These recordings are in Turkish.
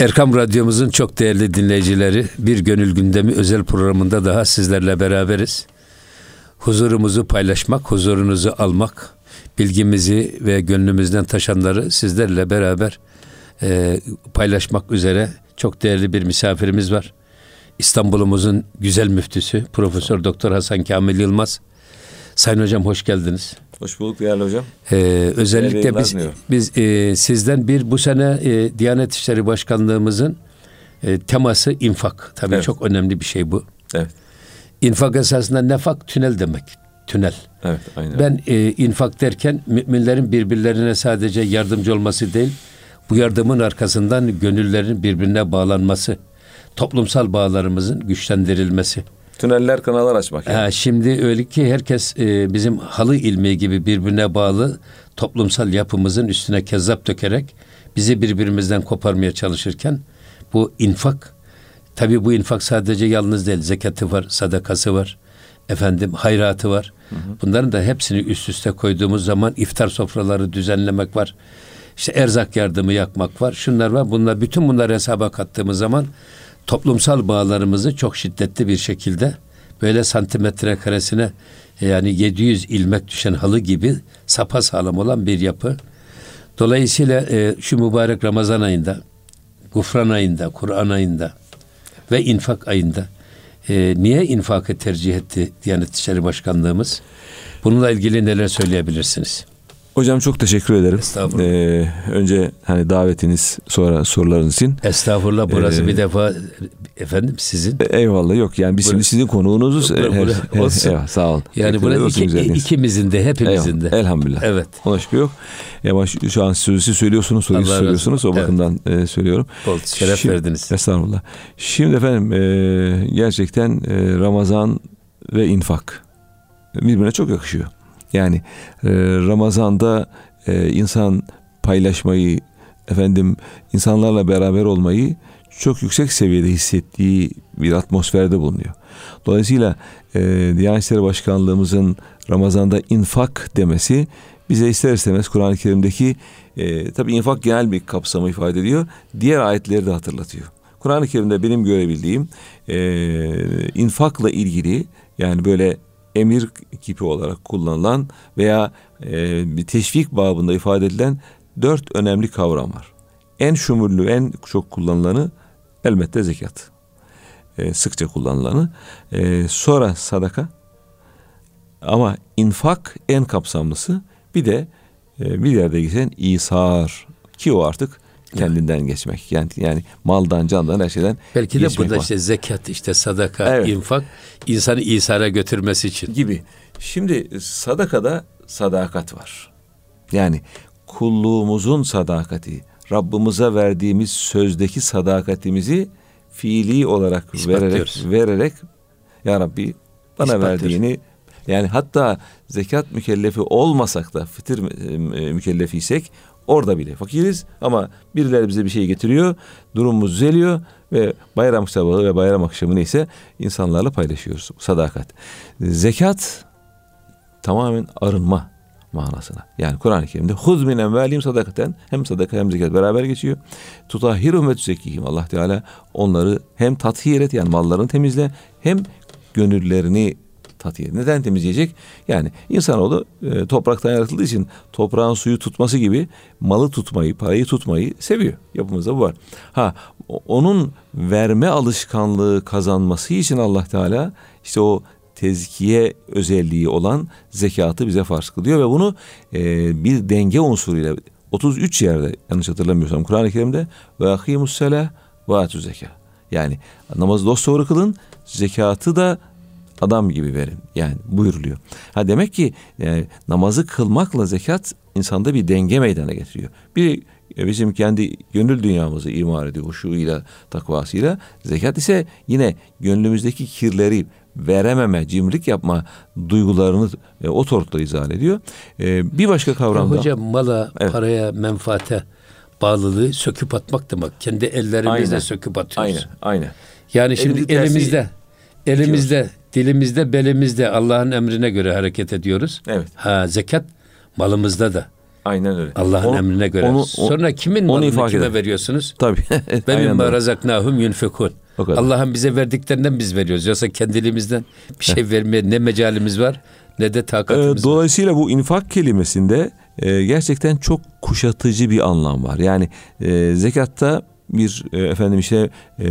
Erkam Radyomuzun çok değerli dinleyicileri, bir Gönül Gündemi özel programında daha sizlerle beraberiz. Huzurumuzu paylaşmak, huzurunuzu almak, bilgimizi ve gönlümüzden taşanları sizlerle beraber e, paylaşmak üzere çok değerli bir misafirimiz var. İstanbul'umuzun güzel müftüsü Profesör Doktor Hasan Kamil Yılmaz. Sayın hocam hoş geldiniz. Hoş bulduk değerli hocam. Ee, özellikle biz biz e, sizden bir bu sene e, Diyanet İşleri Başkanlığımızın e, teması infak. Tabii evet. çok önemli bir şey bu. Evet. İnfak esasında nefak tünel demek. Tünel. Evet, aynen. Ben e, infak derken müminlerin birbirlerine sadece yardımcı olması değil, bu yardımın arkasından gönüllerin birbirine bağlanması, toplumsal bağlarımızın güçlendirilmesi. Tüneller, kanallar açmak. Yani. Ha, şimdi öyle ki herkes e, bizim halı ilmi gibi birbirine bağlı toplumsal yapımızın üstüne kezzap dökerek bizi birbirimizden koparmaya çalışırken bu infak tabi bu infak sadece yalnız değil zekatı var, sadakası var, efendim hayratı var. Hı hı. Bunların da hepsini üst üste koyduğumuz zaman iftar sofraları düzenlemek var. İşte erzak yardımı yakmak var. Şunlar var. Bunlar bütün bunları hesaba kattığımız zaman toplumsal bağlarımızı çok şiddetli bir şekilde böyle santimetre karesine yani 700 ilmek düşen halı gibi sapa sağlam olan bir yapı. Dolayısıyla e, şu mübarek Ramazan ayında, Gufran ayında, Kur'an ayında ve infak ayında e, niye infakı tercih etti Diyanet İşleri Başkanlığımız? Bununla ilgili neler söyleyebilirsiniz? Hocam çok teşekkür ederim. Estağfurullah. Ee, önce hani davetiniz sonra sorularınız için. Estağfurullah burası ee, bir defa efendim sizin. Eyvallah yok yani biz şimdi sizin konuğunuzuz. Yok, her, olsun. Eyvallah, sağ olun. Yani burası iki, ikimizin de hepimizin de. Elhamdülillah. Evet. Ona şükür yok. Ama şu an sözü söylüyorsunuz, soruyu söylüyorsunuz. O bakımdan evet. e, söylüyorum. Oldu, şeref Şimdi, verdiniz. Estağfurullah. Şimdi efendim e, gerçekten e, Ramazan ve infak birbirine çok yakışıyor. Yani e, Ramazan'da e, insan paylaşmayı, efendim insanlarla beraber olmayı çok yüksek seviyede hissettiği bir atmosferde bulunuyor. Dolayısıyla e, Diyanet İşleri Başkanlığımızın Ramazan'da infak demesi bize ister istemez Kur'an-ı Kerim'deki e, tabi infak genel bir kapsamı ifade ediyor. Diğer ayetleri de hatırlatıyor. Kur'an-ı Kerim'de benim görebildiğim e, infakla ilgili yani böyle emir kipi olarak kullanılan veya e, bir teşvik babında ifade edilen dört önemli kavram var. En şumullü, en çok kullanılanı elbette zekat. E, sıkça kullanılanı. E, sonra sadaka. Ama infak en kapsamlısı. Bir de e, bir yerde geçen İsar ki o artık kendinden geçmek. Yani yani maldan, candan, her şeyden Belki de burada var. işte zekat, işte sadaka, evet. infak insanı İsa'ya götürmesi için. Gibi. Şimdi sadakada sadakat var. Yani kulluğumuzun sadakati, Rabbimize verdiğimiz sözdeki sadakatimizi fiili olarak vererek vererek ya Rabbi bana verdiğini yani hatta zekat mükellefi olmasak da fitir mükellefiysek Orada bile fakiriz ama birileri bize bir şey getiriyor. Durumumuz düzeliyor ve bayram sabahı ve bayram akşamı neyse insanlarla paylaşıyoruz. Sadakat. Zekat tamamen arınma manasına. Yani Kur'an-ı Kerim'de huz min envalim sadakaten hem sadaka hem zekat beraber geçiyor. Tutahhirum ve tüzekkihim. Allah Teala onları hem tathir et yani mallarını temizle hem gönüllerini tatiyet. Neden temizleyecek? Yani insanoğlu e, topraktan yaratıldığı için toprağın suyu tutması gibi malı tutmayı, parayı tutmayı seviyor. Yapımızda bu var. Ha onun verme alışkanlığı kazanması için Allah Teala işte o tezkiye özelliği olan zekatı bize farz kılıyor ve bunu e, bir denge unsuruyla 33 yerde yanlış hatırlamıyorsam Kur'an-ı Kerim'de ve akimus sela ve atü zeka. Yani namazı dosdoğru kılın, zekatı da adam gibi verin. Yani buyuruluyor. Ha demek ki yani e, namazı kılmakla zekat insanda bir denge meydana getiriyor. Bir e, bizim kendi gönül dünyamızı imar ediyor huşuyla, takvasıyla. Zekat ise yine gönlümüzdeki kirleri verememe, cimrik yapma duygularını e, o tortla izah ediyor. E, bir başka kavram da... Hocam mala, evet. paraya, menfaate bağlılığı söküp atmak demek. Kendi ellerimizle aynen. söküp atıyoruz. Aynen, aynen. Yani şimdi Elimizi elimizde, elimizde dilimizde, belimizde Allah'ın emrine göre hareket ediyoruz. Evet. Ha zekat malımızda da. Aynen öyle. Allah'ın emrine göre. onu- o- Sonra kimin onu malını kime eder. veriyorsunuz? Tabii. Ve mimma razaknahum yunfikun. Allah'ın bize verdiklerinden biz veriyoruz. Yoksa kendiliğimizden bir şey vermeye ne mecalimiz var ne de Ee, takatimiz var. dolayısıyla bu infak kelimesinde e, gerçekten çok kuşatıcı bir anlam var. Yani e, zekatta bir e, efendim işte e,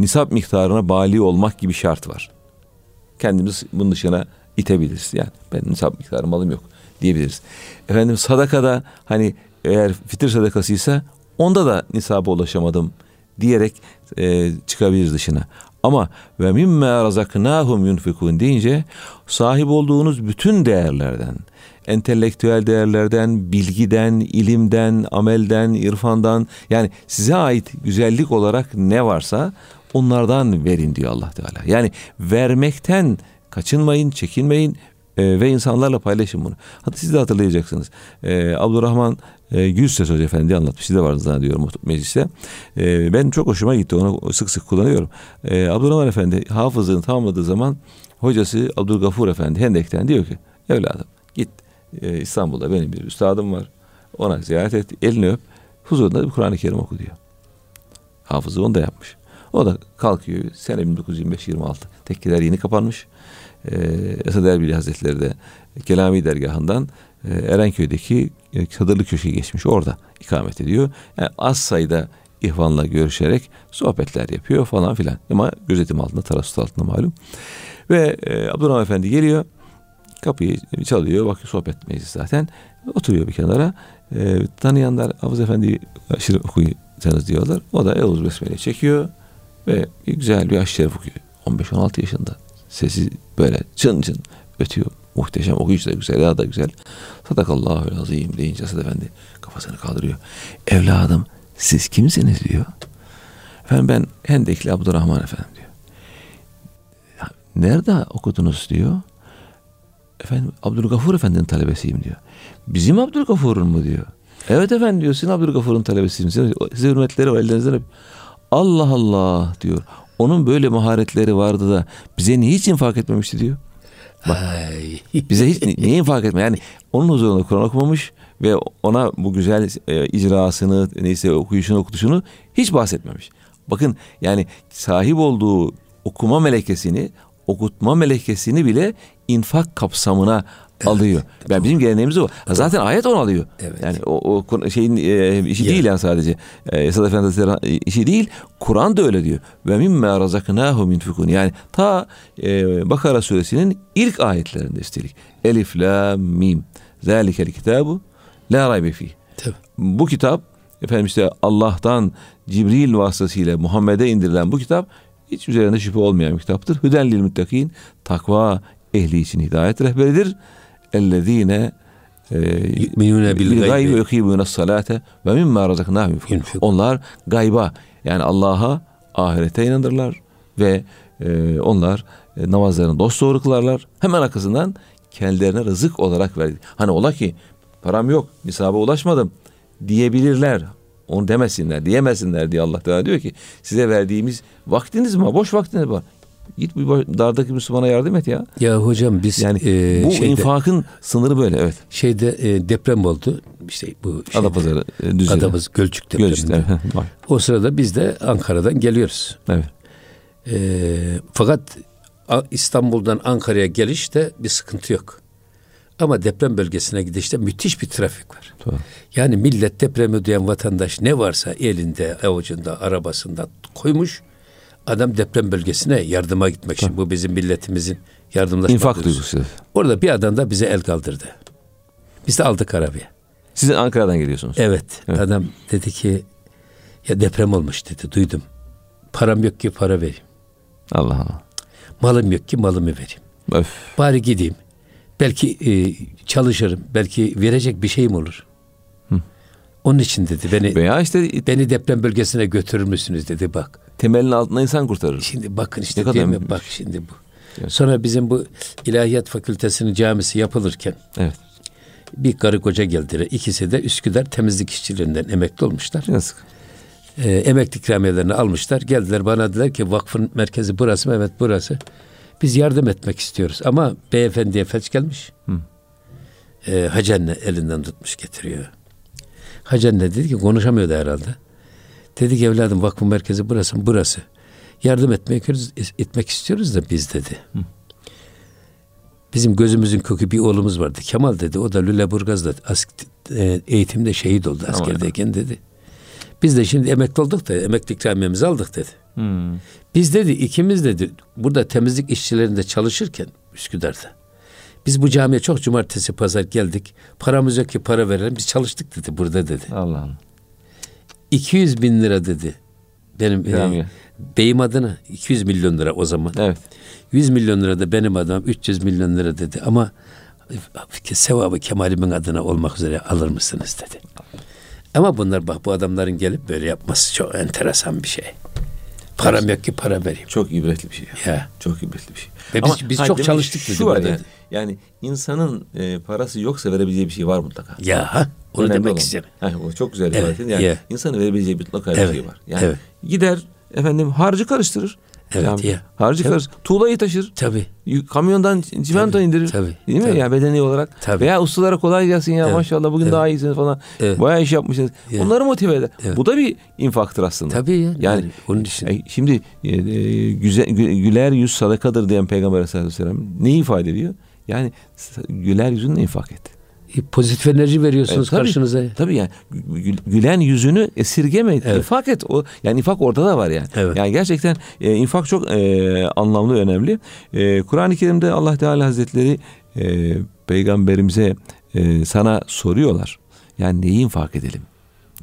nisap miktarına bali olmak gibi şart var. Kendimiz bunun dışına itebiliriz. Yani ben nisap miktarı malım yok diyebiliriz. Efendim sadakada hani eğer fitir sadakasıysa onda da nisaba ulaşamadım diyerek e, çıkabiliriz dışına. Ama ve mimme razaknahum yunfikun deyince sahip olduğunuz bütün değerlerden, entelektüel değerlerden, bilgiden, ilimden, amelden, irfandan yani size ait güzellik olarak ne varsa onlardan verin diyor Allah Teala. Yani vermekten kaçınmayın, çekinmeyin e, ve insanlarla paylaşın bunu. Hatta siz de hatırlayacaksınız. E, Abdurrahman e, Gülses Hoca Efendi anlatmış. Siz de vardı zannediyorum mecliste. E, ben çok hoşuma gitti. Onu sık sık kullanıyorum. E, Abdurrahman Efendi hafızlığını tamamladığı zaman hocası Abdülgafur Efendi Hendek'ten diyor ki evladım git e, İstanbul'da benim bir üstadım var. Ona ziyaret et, elini öp. Huzurunda bir Kur'an-ı Kerim oku diyor. Hafızı onu da yapmış. O da kalkıyor. Sene 1925-26. Tekkeler yeni kapanmış. Ee, Esad Erbil Hazretleri de Kelami dergahından e, Erenköy'deki e, Çadırlı Köşe'ye geçmiş. Orada ikamet ediyor. Yani az sayıda ihvanla görüşerek sohbetler yapıyor falan filan. Ama gözetim altında, tarasut altında malum. Ve e, Abdurrahman Efendi geliyor. Kapıyı çalıyor. Bakıyor sohbet meclisi zaten. Oturuyor bir kenara. E, tanıyanlar Hafız Efendi aşırı okuyacağınız diyorlar. O da Eûzü Besmele çekiyor. Ve güzel bir şerif okuyor. 15-16 yaşında. Sesi böyle çın çın ötüyor. Muhteşem okuyucu da güzel, daha da güzel. Sadakallahu azim deyince Esad Efendi kafasını kaldırıyor. Evladım siz kimsiniz diyor. Efendim ben Hendekli Abdurrahman efendim diyor. "Ya, Nerede okudunuz diyor. Efendim Abdülgafur Efendi'nin talebesiyim diyor. Bizim Abdülgafur'un mu diyor. Evet efendim diyor. Sizin Abdülgafur'un talebesiyim. Size, size hürmetleri var ellerinizden öp. Allah Allah diyor. Onun böyle maharetleri vardı da bize niye hiç infak etmemişti diyor. Ay. Bize hiç ni- niye infak etme? Yani onun huzurunda Kur'an okumamış ve ona bu güzel e, icrasını neyse okuyuşunu okutuşunu hiç bahsetmemiş. Bakın yani sahip olduğu okuma melekesini okutma melekesini bile infak kapsamına alıyor. Yani bizim geleneğimiz o. Zaten ayet onu alıyor. Evet. Yani o, o şeyin e, işi Ya. değil yani sadece. E, Esad Efendi Hazretleri işi değil. Kur'an da öyle diyor. Ve mimme razaknahum yunfikun. Yani ta e, Bakara suresinin ilk ayetlerinde üstelik. Elif la mim. Zalikel kitabu la raybe fih. Bu kitap efendim işte Allah'tan Cibril vasıtasıyla Muhammed'e indirilen bu kitap hiç üzerinde şüphe olmayan bir kitaptır. Hüden lil muttakin takva ehli için hidayet rehberidir. Ellezine e, Yu'minune bil gaybi ve yukimune salate ve mimma razaknahum. Onlar gayba yani Allah'a ahirete inanırlar ve e, onlar e, namazlarını dosdoğru kılarlar. Hemen arkasından kendilerine rızık olarak verdi. Hani ola ki param yok, nisaba ulaşmadım diyebilirler. Onu demesinler, diyemesinler diye Allah Teala diyor ki size verdiğimiz vaktiniz mi var? Boş vaktiniz var. Git bir dardaki Müslümana yardım et ya. Ya hocam biz Yani e, bu şeyde, infakın sınırı böyle evet. şeyde e, deprem oldu. İşte bu şeyde, Adapazarı e, düzeni. Adamız Gölcük depreminde. Gölcük'te. O sırada biz de Ankara'dan geliyoruz. Evet. E, fakat İstanbul'dan Ankara'ya gelişte bir sıkıntı yok. Ama deprem bölgesine gidişte müthiş bir trafik var. Doğru. Yani millet depremi duyan vatandaş ne varsa elinde, avucunda, arabasında koymuş. Adam deprem bölgesine yardıma gitmek için. Bu bizim milletimizin yardımlaşma İnfak duygusu. duygusu. Orada bir adam da bize el kaldırdı. Biz de aldık arabaya. Siz Ankara'dan geliyorsunuz. Evet, Evet. adam dedi ki ya deprem olmuş dedi duydum. Param yok ki para vereyim. Allah Allah. Malım yok ki malımı vereyim. Öf. Bari gideyim. Belki e, çalışırım. Belki verecek bir şeyim olur. Onun için dedi beni Veya işte beni deprem bölgesine götürür müsünüz dedi bak. temelin altında insan kurtarır. Şimdi bakın işte Ne kadar değil mi? Bak şimdi bu. Evet. Sonra bizim bu ilahiyat fakültesinin camisi yapılırken Evet. bir karı koca geldiler. İkisi de Üsküdar temizlik işçilerinden emekli olmuşlar. Yazık. Ee, emekli ikramiyelerini almışlar. Geldiler bana dediler ki vakfın merkezi burası mı? Evet burası. Biz yardım etmek istiyoruz. Ama beyefendiye felç gelmiş. e, Hacı anne elinden tutmuş getiriyor. Hacı anne dedi ki konuşamıyordu herhalde. Dedi ki evladım vakfın merkezi burası? Burası. Yardım etmek, etmek istiyoruz da biz dedi. Hı. Bizim gözümüzün kökü bir oğlumuz vardı. Kemal dedi. O da Lüleburgaz'da e, eğitimde şehit oldu askerdeyken dedi. Biz de şimdi emekli olduk da emekli ikramiyemizi aldık dedi. Hmm. Biz dedi ikimiz dedi burada temizlik işçilerinde çalışırken Üsküdar'da. Biz bu camiye çok cumartesi pazar geldik. Paramız yok ki para verelim. Biz çalıştık dedi burada dedi. Allah Allah. 200 bin lira dedi. Benim e, beyim adına 200 milyon lira o zaman. Evet. 100 milyon lira da benim adım 300 milyon lira dedi ama sevabı Kemal'imin adına olmak üzere alır mısınız dedi. Ama bunlar bak bu adamların gelip böyle yapması çok enteresan bir şey. Param yok ki para vereyim. Çok ibretli bir şey. Ya. Çok ibretli bir şey. Ve biz, Ama, biz çok çalıştık dedi. Şu var yani, yani insanın e, parası yoksa verebileceği bir şey var mutlaka. Ya ha, onu Önemli demek istiyorum. Ha, o çok güzel evet, Yani yeah. insanın verebileceği mutlaka evet. bir şey var. Yani evet. gider efendim harcı karıştırır. Evet yani, ya. Harcı Tabii. karıştırır. Tuğlayı taşır. Tabii. Kamyondan çimento Tabii. indirir. Tabii. Değil mi? Ya yani bedeni olarak. Tabii. Veya ustalara kolay gelsin ya evet. maşallah bugün evet. daha iyisiniz falan. Evet. Bayağı iş yapmışsınız. Evet. Onları motive eder. Evet. Bu da bir infaktır aslında. Tabii ya. Yani, yani onun için. E, şimdi e, e güzel, güler yüz sadakadır diyen Peygamber Aleyhisselam neyi ifade ediyor? Yani güler yüzünle infak et. E, pozitif enerji veriyorsunuz e, tabii, karşınıza. Tabii yani gülen yüzünü esirgeme, evet. infak et. O yani infak orada da var yani. Evet. Yani gerçekten e, infak çok e, anlamlı, önemli. E, Kur'an-ı Kerim'de Allah Teala Hazretleri e, peygamberimize e, sana soruyorlar. Yani neyi infak edelim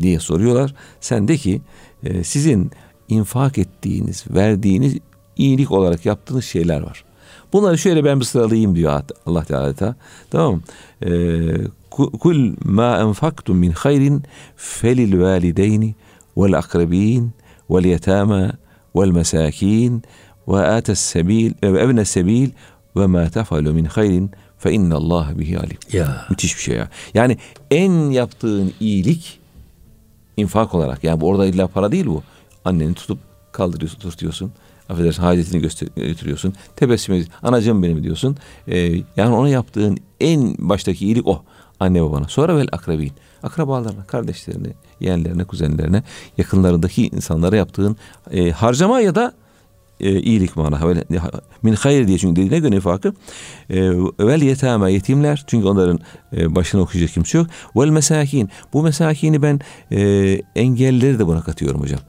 diye soruyorlar. Sen de ki e, sizin infak ettiğiniz, verdiğiniz iyilik olarak yaptığınız şeyler var. Bunları şöyle ben bir sıralayayım diyor Allah Teala. Tamam? Ee, Kul ma enfaktum min hayrin felil valideyni vel akrabin vel yetama vel mesakin ve ates sebil ve ebne sebil ve ma tefalu min hayrin fe Allah bihi alim. Ya. Müthiş bir şey ya. Yani en yaptığın iyilik infak olarak yani bu orada illa para değil bu. Anneni tutup kaldırıyorsun, tutuyorsun affedersin hacetini götürüyorsun. Tebessüm ediyorsun. Anacığım benim diyorsun. Ee, yani ona yaptığın en baştaki iyilik o. Anne babana. Sonra vel akrabin. Akrabalarına, kardeşlerine, yeğenlerine, kuzenlerine, yakınlarındaki insanlara yaptığın e, harcama ya da e, iyilik mana. Öyle, min hayır diye çünkü dediğine göre ifakı. E, vel yetame yetimler. Çünkü onların e, başına okuyacak kimse yok. Vel mesakin. Bu mesakini ben e, engelleri de buna katıyorum hocam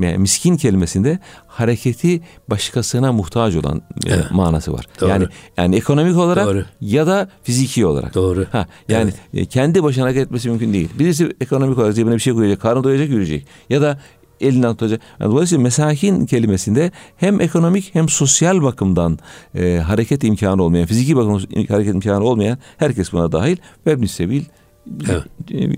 yani miskin kelimesinde hareketi başkasına muhtaç olan e, evet. manası var. Doğru. Yani yani ekonomik olarak Doğru. ya da fiziki olarak. Doğru. Ha yani evet. E, kendi başına hareket etmesi mümkün değil. Birisi ekonomik olarak cebine bir şey koyacak, karnı doyacak, yürüyecek. Ya da elinden tutacak. Yani dolayısıyla mesakin kelimesinde hem ekonomik hem sosyal bakımdan e, hareket imkanı olmayan, fiziki bakımdan hareket imkanı olmayan herkes buna dahil. Ve sebil Evet.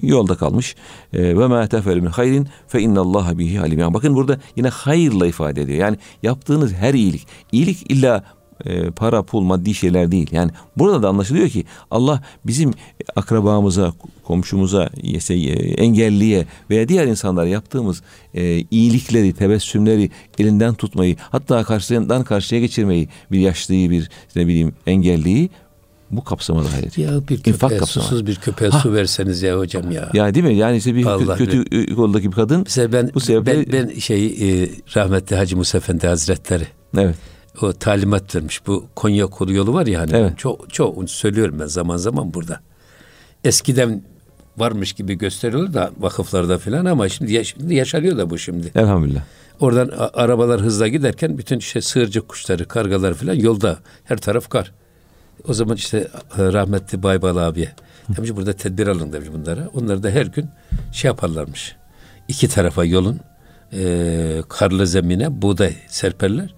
Yolda kalmış. Ee, ve ma tefel min hayrin fe innallaha bihi alim. Yani bakın burada yine hayırla ifade ediyor. Yani yaptığınız her iyilik. İyilik illa e, para, pul, maddi şeyler değil. Yani burada da anlaşılıyor ki Allah bizim akrabamıza, komşumuza, e, engelliye veya diğer insanlara yaptığımız e, iyilikleri, tebessümleri elinden tutmayı, hatta karşıdan karşıya geçirmeyi, bir yaşlıyı, bir ne bileyim engelliyi bu kapsama dahil ediyor. Ya bir köpeğe, kapsamı. susuz bir köpeğe ha. su verseniz ya hocam ya. Ya değil mi? Yani işte bir Allah kötü bir... yoldaki bir kadın. Mesela ben, bu sebeple... ben, ben şey e, rahmetli Hacı Musa Efendi Hazretleri. Evet. O talimat vermiş. Bu Konya kolu yolu var ya hani. Evet. Çok, çok söylüyorum ben zaman zaman burada. Eskiden varmış gibi gösteriyorlar da vakıflarda falan ama şimdi, şimdi yaşanıyor da bu şimdi. Elhamdülillah. Oradan arabalar hızla giderken bütün işte sığırcık kuşları, kargalar falan yolda. Her taraf kar. O zaman işte e, rahmetli Baybal abiye demiş burada tedbir alın demiş bunlara. Onlar da her gün şey yaparlarmış. İki tarafa yolun e, karlı zemine buğday serperler.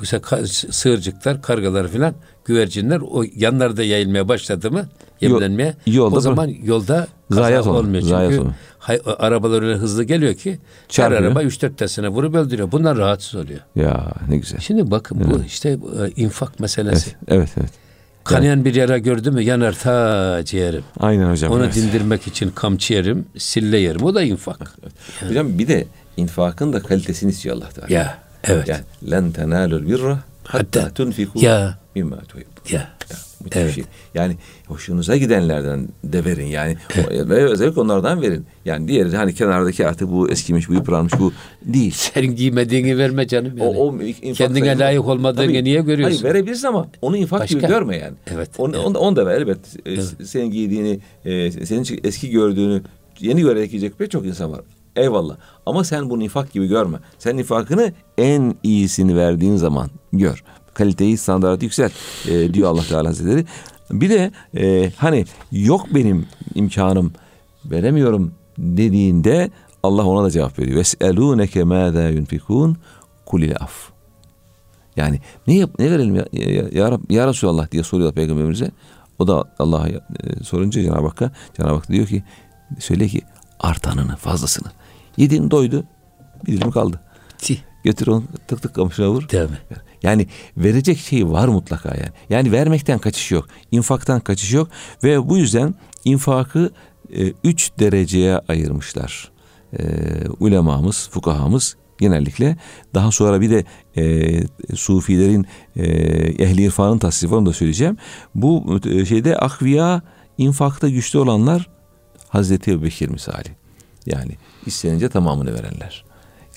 Bu sefer sığırcıklar, kargalar filan güvercinler o yanlarda yayılmaya başladı mı yemlenmeye yolda o zaman yolda zayiat olmuyor. Çünkü hay, arabalar öyle hızlı geliyor ki Çarpıyor. her araba 3-4 tanesine vurup öldürüyor. Bunlar rahatsız oluyor. Ya ne güzel. Şimdi bakın evet. bu işte e, infak meselesi. Evet evet. evet. Kanayan bir yara gördü mü yanar ta ciğerim. Aynen hocam. Onu evet. dindirmek için kamçı yerim, sille yerim. O da infak. Evet. Yani. Hocam bir de infakın da kalitesini istiyor Allah Teala. Ya evet. Yani len tenalul birra hatta tunfiku mimma tuhibbu. Ya. Ya, müthiş Evet. şey. Yani hoşunuza gidenlerden de verin yani. O- Ve özellikle onlardan verin. Yani diğeri hani kenardaki artık bu eskimiş, bu yıpranmış bu değil. Sen giymediğini verme canım. O, Yani. o infak Kendine layık olmadığını Tabii. niye görüyorsun? Hayır verebilirsin ama onu infak gibi Başka. görme yani. Evet, Onu, evet. onu, onu da ver elbet. E, Senin giydiğini, e, senin eski gördüğünü yeni görerek giyecek pek çok insan var. Eyvallah. Ama sen bunu infak gibi görme. Sen infakını en iyisini verdiğin zaman gör. Kaliteyi, standartı yükselt e, diyor Allah Teala Hazretleri. Bir de e, hani yok benim imkanım veremiyorum dediğinde Allah ona da cevap veriyor. Veselûneke mâzâ yunfikûn kulil af. Yani ne yap ne verelim ya, ya, ya, Rab- ya Resulallah diye soruyor peygamberimize. O da Allah'a e, sorunca Cenab-ı Hakk'a Cenab-ı Hak diyor ki söyle ki artanını fazlasını. Yediğin doydu bir dilim kaldı. Tih, Götür onu tık tık kamışına vur. Mi? Yani verecek şey var mutlaka yani. Yani vermekten kaçış yok. infaktan kaçış yok. Ve bu yüzden infakı e, üç dereceye ayırmışlar. E, ulemamız, fukahamız genellikle. Daha sonra bir de e, sufilerin e, ehli irfanın tasnifi onu da söyleyeceğim. Bu e, şeyde akviya infakta güçlü olanlar Hazreti Ebubekir misali. Yani istenince tamamını verenler.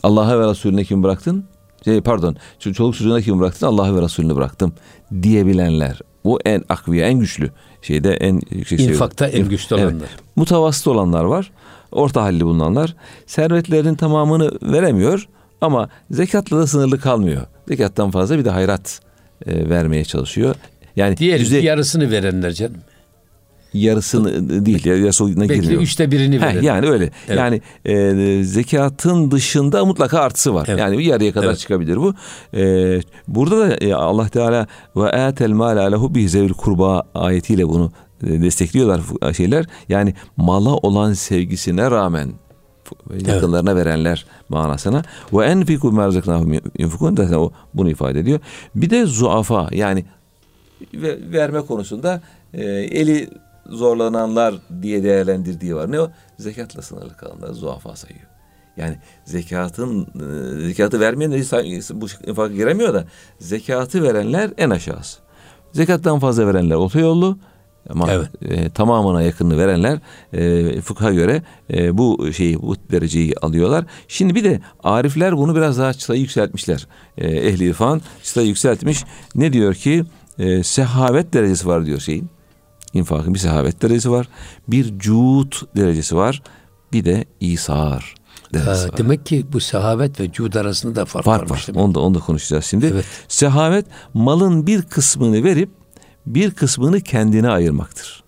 Allah'a ve Resulüne kim bıraktın? Şey, pardon, ço- çoluk çocuğuna kim bıraktın? Allah'a ve Resulüne bıraktım diyebilenler. Bu en akviye, en güçlü şeyde en yüksek seviyede. İnfakta en güçlü Evet. olanlar. Mutavasıt olanlar var. Orta halli bulunanlar. Servetlerinin tamamını veremiyor ama zekatla da sınırlı kalmıyor. Zekattan fazla bir de hayrat e, vermeye çalışıyor. Yani Diğer yüzde yarısını verenler canım. Yarısını değil, yarısına Belki girmiyor. üçte birini Heh, verenler. yani öyle. Evet. Yani e, zekatın dışında mutlaka artısı var. Evet. Yani yarıya kadar Evet. çıkabilir bu. E, burada da e, Allah Teala ve atel mal alehu bi zevil kurba ayetiyle bunu e, destekliyorlar şeyler. Yani mala olan sevgisine rağmen yakınlarına verenler manasına ve enfiku merzaknahum yunfikun da o bunu ifade ediyor. Bir de zuafa yani ve- verme konusunda e, eli zorlananlar diye değerlendirdiği var. Ne o? Zekatla sınırlı kalanlar zuafa sayıyor. Yani zekatın e, zekatı vermeyenler hiç bu infaka giremiyor da zekatı verenler en aşağısı. Zekattan fazla verenler otoyollu ama Evet. e, tamamına yakınını verenler e, fıkha göre e, bu şeyi bu dereceyi alıyorlar. Şimdi bir de arifler bunu biraz daha çıtayı yükseltmişler. E, ehli irfan çıtayı yükseltmiş. Ne diyor ki? E, sehavet derecesi var diyor şeyin. İnfakın bir sehavet derecesi var. Bir cuut derecesi var. Bir de isar derecesi Ha, var. demek ki bu sahabet ve cud arasında da fark, Fark var. Onu da, onu da konuşacağız şimdi. Evet. Sehavet malın bir kısmını verip bir kısmını kendine ayırmaktır.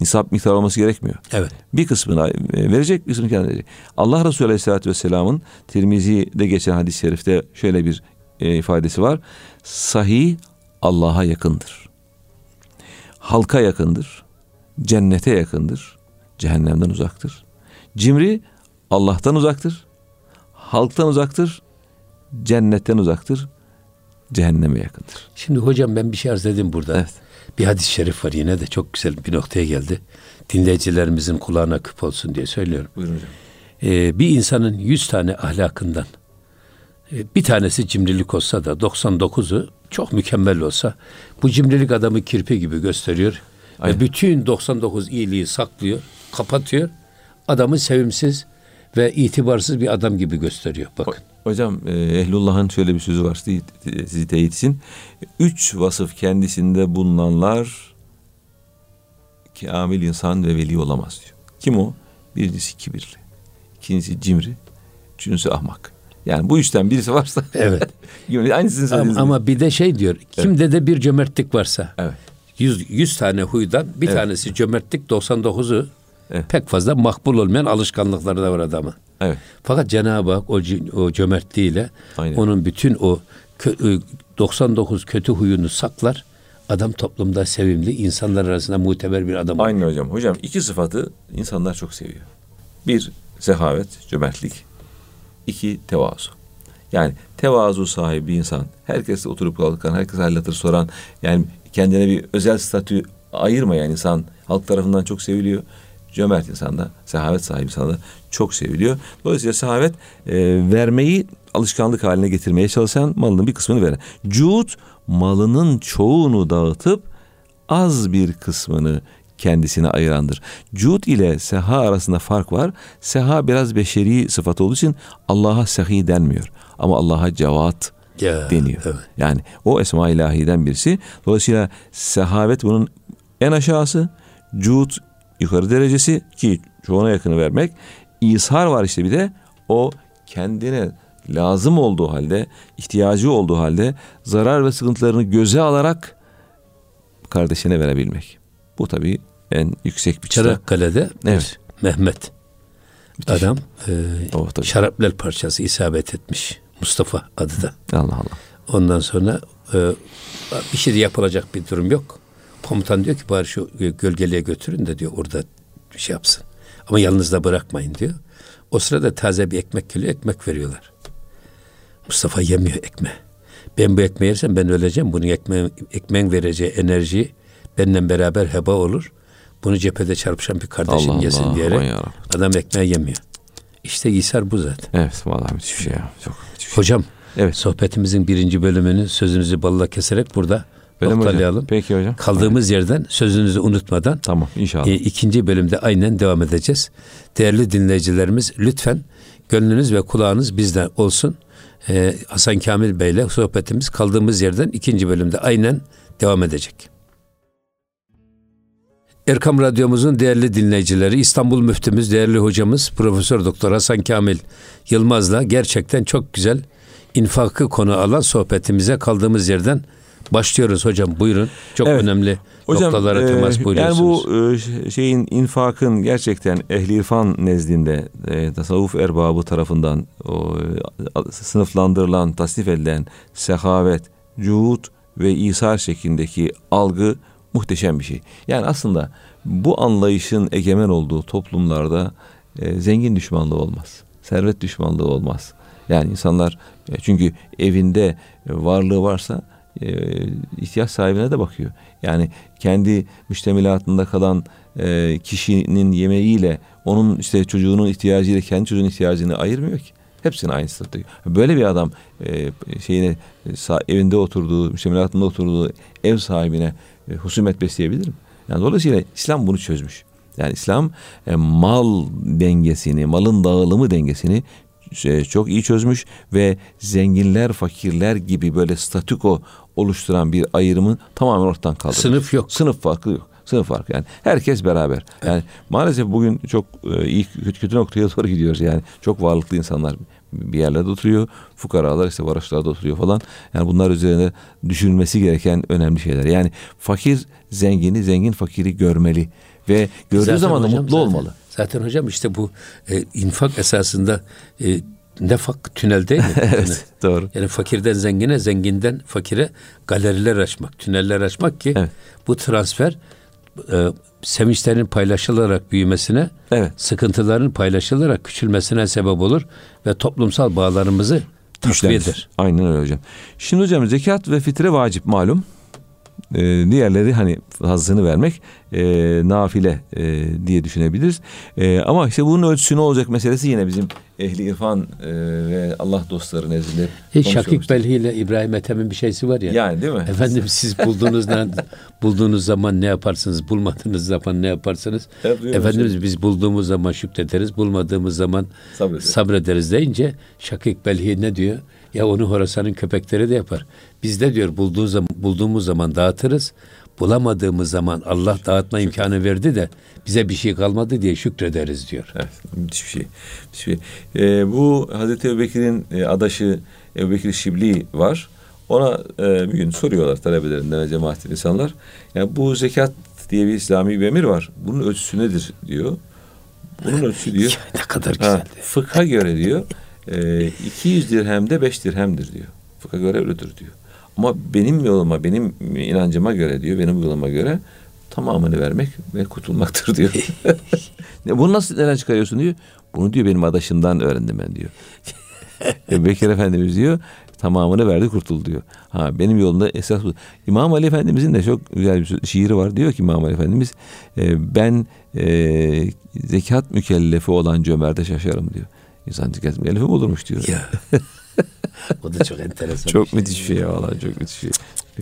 Nisap miktarı olması gerekmiyor. Evet. Bir kısmını e, verecek, bir kısmını kendine verecek. Allah Resulü Aleyhisselatü Vesselam'ın Tirmizi'de geçen hadis-i şerifte şöyle bir e, ifadesi var. Sahih Allah'a yakındır. Halka yakındır. Cennete yakındır. Cehennemden uzaktır. Cimri Allah'tan uzaktır. Halktan uzaktır. Cennetten uzaktır. Cehenneme yakındır. Şimdi hocam ben bir şey arz edeyim burada. Evet. Bir hadis-i şerif var yine de çok güzel bir noktaya geldi. Dinleyicilerimizin kulağına küp olsun diye söylüyorum. Buyurun hocam. Ee, bir insanın 100 tane ahlakından e, bir tanesi cimrilik olsa da 99'u çok mükemmel olsa bu cimrilik adamı kirpi gibi gösteriyor. Aynen. Ve bütün 99 iyiliği saklıyor, kapatıyor. Adamı sevimsiz ve itibarsız bir adam gibi gösteriyor. Bakın. Hocam e, Ehlullah'ın şöyle bir sözü var sizi, teyit etsin. Üç vasıf kendisinde bulunanlar kamil insan ve veli olamaz diyor. Kim o? Birincisi kibirli. ikincisi cimri. Üçüncüsü ahmak. Yani bu üçten birisi varsa Evet. aynısını Ama, söylediğiniz gibi. ama bir de şey diyor. Kimde de bir cömertlik varsa. Evet. 100, 100 tane huydan bir Evet. tanesi cömertlik 99'u Evet. pek fazla makbul olmayan alışkanlıkları da var adamın. Evet. Fakat Cenab-ı Hak o, o cömertliğiyle Aynen. onun bütün o kö- e, 99 kötü huyunu saklar. Adam toplumda sevimli, insanlar arasında muteber bir adam olur. Aynı hocam. Hocam iki sıfatı insanlar çok seviyor. Bir sehavet, cömertlik. İki tevazu. Yani tevazu sahibi bir insan, herkesle oturup kalkan, herkes hal hatır soran, yani kendine bir özel statü ayırmayan insan halk tarafından çok seviliyor. Cömert insan da, sehavet sahibi insan da çok seviliyor. Dolayısıyla sehavet e, vermeyi alışkanlık haline getirmeye çalışan malının bir kısmını veren. Cud malının çoğunu dağıtıp az bir kısmını kendisine ayırandır. Cud ile seha arasında fark var. Seha biraz beşeri sıfat olduğu için Allah'a sehi denmiyor. Ama Allah'a cevat ya, deniyor. Evet. Yani o esma ilahiden birisi. Dolayısıyla sehavet bunun en aşağısı. Cud yukarı derecesi ki çoğuna yakını vermek. İshar var işte bir de o kendine lazım olduğu halde, ihtiyacı olduğu halde zarar ve sıkıntılarını göze alarak kardeşine verebilmek. Bu tabii en yüksek bir çıta. Çanakkale'de evet. Mehmet Müthiş. adam e, oh, şaraplar parçası isabet etmiş. Mustafa adı da. Allah Allah. Ondan sonra e, bir şey de yapılacak bir durum yok. Komutan diyor ki bari şu gölgeliğe götürün de diyor orada bir şey yapsın. Ama yalnız da bırakmayın diyor. O sırada taze bir ekmek geliyor, ekmek veriyorlar. Mustafa yemiyor ekmeği. Ben bu ekmeği yersem ben öleceğim. Bunun ekmeğin, ekmeğin vereceği enerji benimle beraber heba olur. Bunu cephede çarpışan bir kardeşim Allah yesin Allah, diyerek adam ekmeği yemiyor. İşte İsar bu zaten. Evet vallahi müthiş bir şey ya. Çok müthiş şey. Hocam evet. sohbetimizin birinci bölümünü sözünüzü balla keserek burada Öyle noktalayalım. Peki hocam. Kaldığımız evet. yerden sözünüzü unutmadan. Tamam inşallah. E, ikinci bölümde aynen devam edeceğiz. Değerli dinleyicilerimiz lütfen gönlünüz ve kulağınız bizde olsun. E, Hasan Kamil Bey ile sohbetimiz kaldığımız yerden ikinci bölümde aynen devam edecek. Erkam Radyomuzun değerli dinleyicileri, İstanbul Müftümüz, değerli hocamız Profesör Doktor Hasan Kamil Yılmaz'la gerçekten çok güzel infakı konu alan sohbetimize kaldığımız yerden başlıyoruz hocam. Buyurun. Çok evet. önemli hocam, noktalara temas e, buyuruyorsunuz. Yani bu e, şeyin infakın gerçekten ehli irfan nezdinde e, tasavvuf erbabı tarafından o, e, sınıflandırılan, tasnif edilen sehavet, cuhut ve isar şeklindeki algı muhteşem bir şey. Yani aslında bu anlayışın egemen olduğu toplumlarda e, zengin düşmanlığı olmaz. Servet düşmanlığı olmaz. Yani insanlar e, çünkü evinde varlığı varsa e, ihtiyaç sahibine de bakıyor. Yani kendi müştemilatında kalan e, kişinin yemeğiyle onun işte çocuğunun ihtiyacıyla kendi çocuğunun ihtiyacını ayırmıyor ki. Hepsini aynı sınıfta. Böyle bir adam e, şeyine evinde oturduğu, müştemilatında oturduğu ev sahibine e, husumet besleyebilir mi? Yani dolayısıyla İslam bunu çözmüş. Yani İslam e, mal dengesini, malın dağılımı dengesini e, çok iyi çözmüş ve zenginler, fakirler gibi böyle statüko oluşturan bir ayrımı tamamen ortadan kaldırmış. Sınıf yok. Sınıf farkı yok. Sınıf farkı yani. Herkes beraber. Yani maalesef bugün çok e, iyi kötü, kötü noktaya doğru gidiyoruz yani. Çok varlıklı insanlar bir yerlerde oturuyor. Fukaralar işte varoşlarda oturuyor falan. Yani bunlar üzerine düşünülmesi gereken önemli şeyler. Yani fakir zengini, zengin fakiri görmeli ve gördüğü zaten zaman da hocam, mutlu zaten, olmalı. Zaten hocam işte bu e, infak esasında e, nefak tünel değil mi? evet doğru. Yani fakirden zengine, zenginden fakire galeriler açmak, tüneller açmak ki evet. bu transfer e, sevinçlerin paylaşılarak büyümesine, evet. sıkıntıların paylaşılarak küçülmesine sebep olur ve toplumsal bağlarımızı güçlendir. Aynen öyle hocam. Şimdi hocam zekat ve fitre vacip malum. Ee, diğerleri hani hazzını vermek e, nafile e, diye düşünebiliriz. E, ama işte bunun ölçüsü ne olacak meselesi yine bizim ehli irfan e, ve Allah dostları nezdinde e, Şakik Belhi ile İbrahim Ethem'in bir şeysi var ya. Yani değil mi? Efendim siz bulduğunuzdan bulduğunuz zaman ne yaparsınız? Bulmadığınız zaman ne yaparsınız? Evet, Efendimiz şey. biz bulduğumuz zaman şükrederiz, bulmadığımız zaman sabrederiz, sabrederiz deyince Şakik Belhi ne diyor? Ya onu Horasan'ın köpekleri de yapar. Biz de diyor bulduğu zaman, bulduğumuz zaman dağıtırız bulamadığımız zaman Allah dağıtma imkanı verdi de bize bir şey kalmadı diye şükrederiz diyor. Evet, müthiş bir şey. Müthiş bir şey. Ee, bu Hazreti Ebubekir'in e, adaşı Ebubekir Şibli var. Ona e, bir gün soruyorlar talebelerinden cemaatin insanlar. Yani bu zekat diye bir İslami bir emir var. Bunun ölçüsü nedir diyor. Bunun ölçüsü diyor. ne kadar güzel. Ha, fıkha göre diyor. E, 200 dirhemde 5 dirhemdir diyor. Fıkha göre öyledir diyor. Ama benim yoluma, benim inancıma göre diyor, benim yoluma göre tamamını vermek ve kurtulmaktır diyor. Bunu nasıl neden çıkarıyorsun diyor. Bunu diyor benim adaşımdan öğrendim ben diyor. Bekir Efendimiz diyor tamamını verdi kurtul diyor. Ha benim yolumda esas bu. İmam Ali Efendimizin de çok güzel bir şiiri var. Diyor ki İmam Ali Efendimiz e, ben e, zekat mükellefi olan cömerte şaşarım diyor. İnsan zekat mükellefi mi olurmuş diyor. Ya. o da çok enteresan. çok bir şey. müthiş şey ya vallahi çok müthiş şey.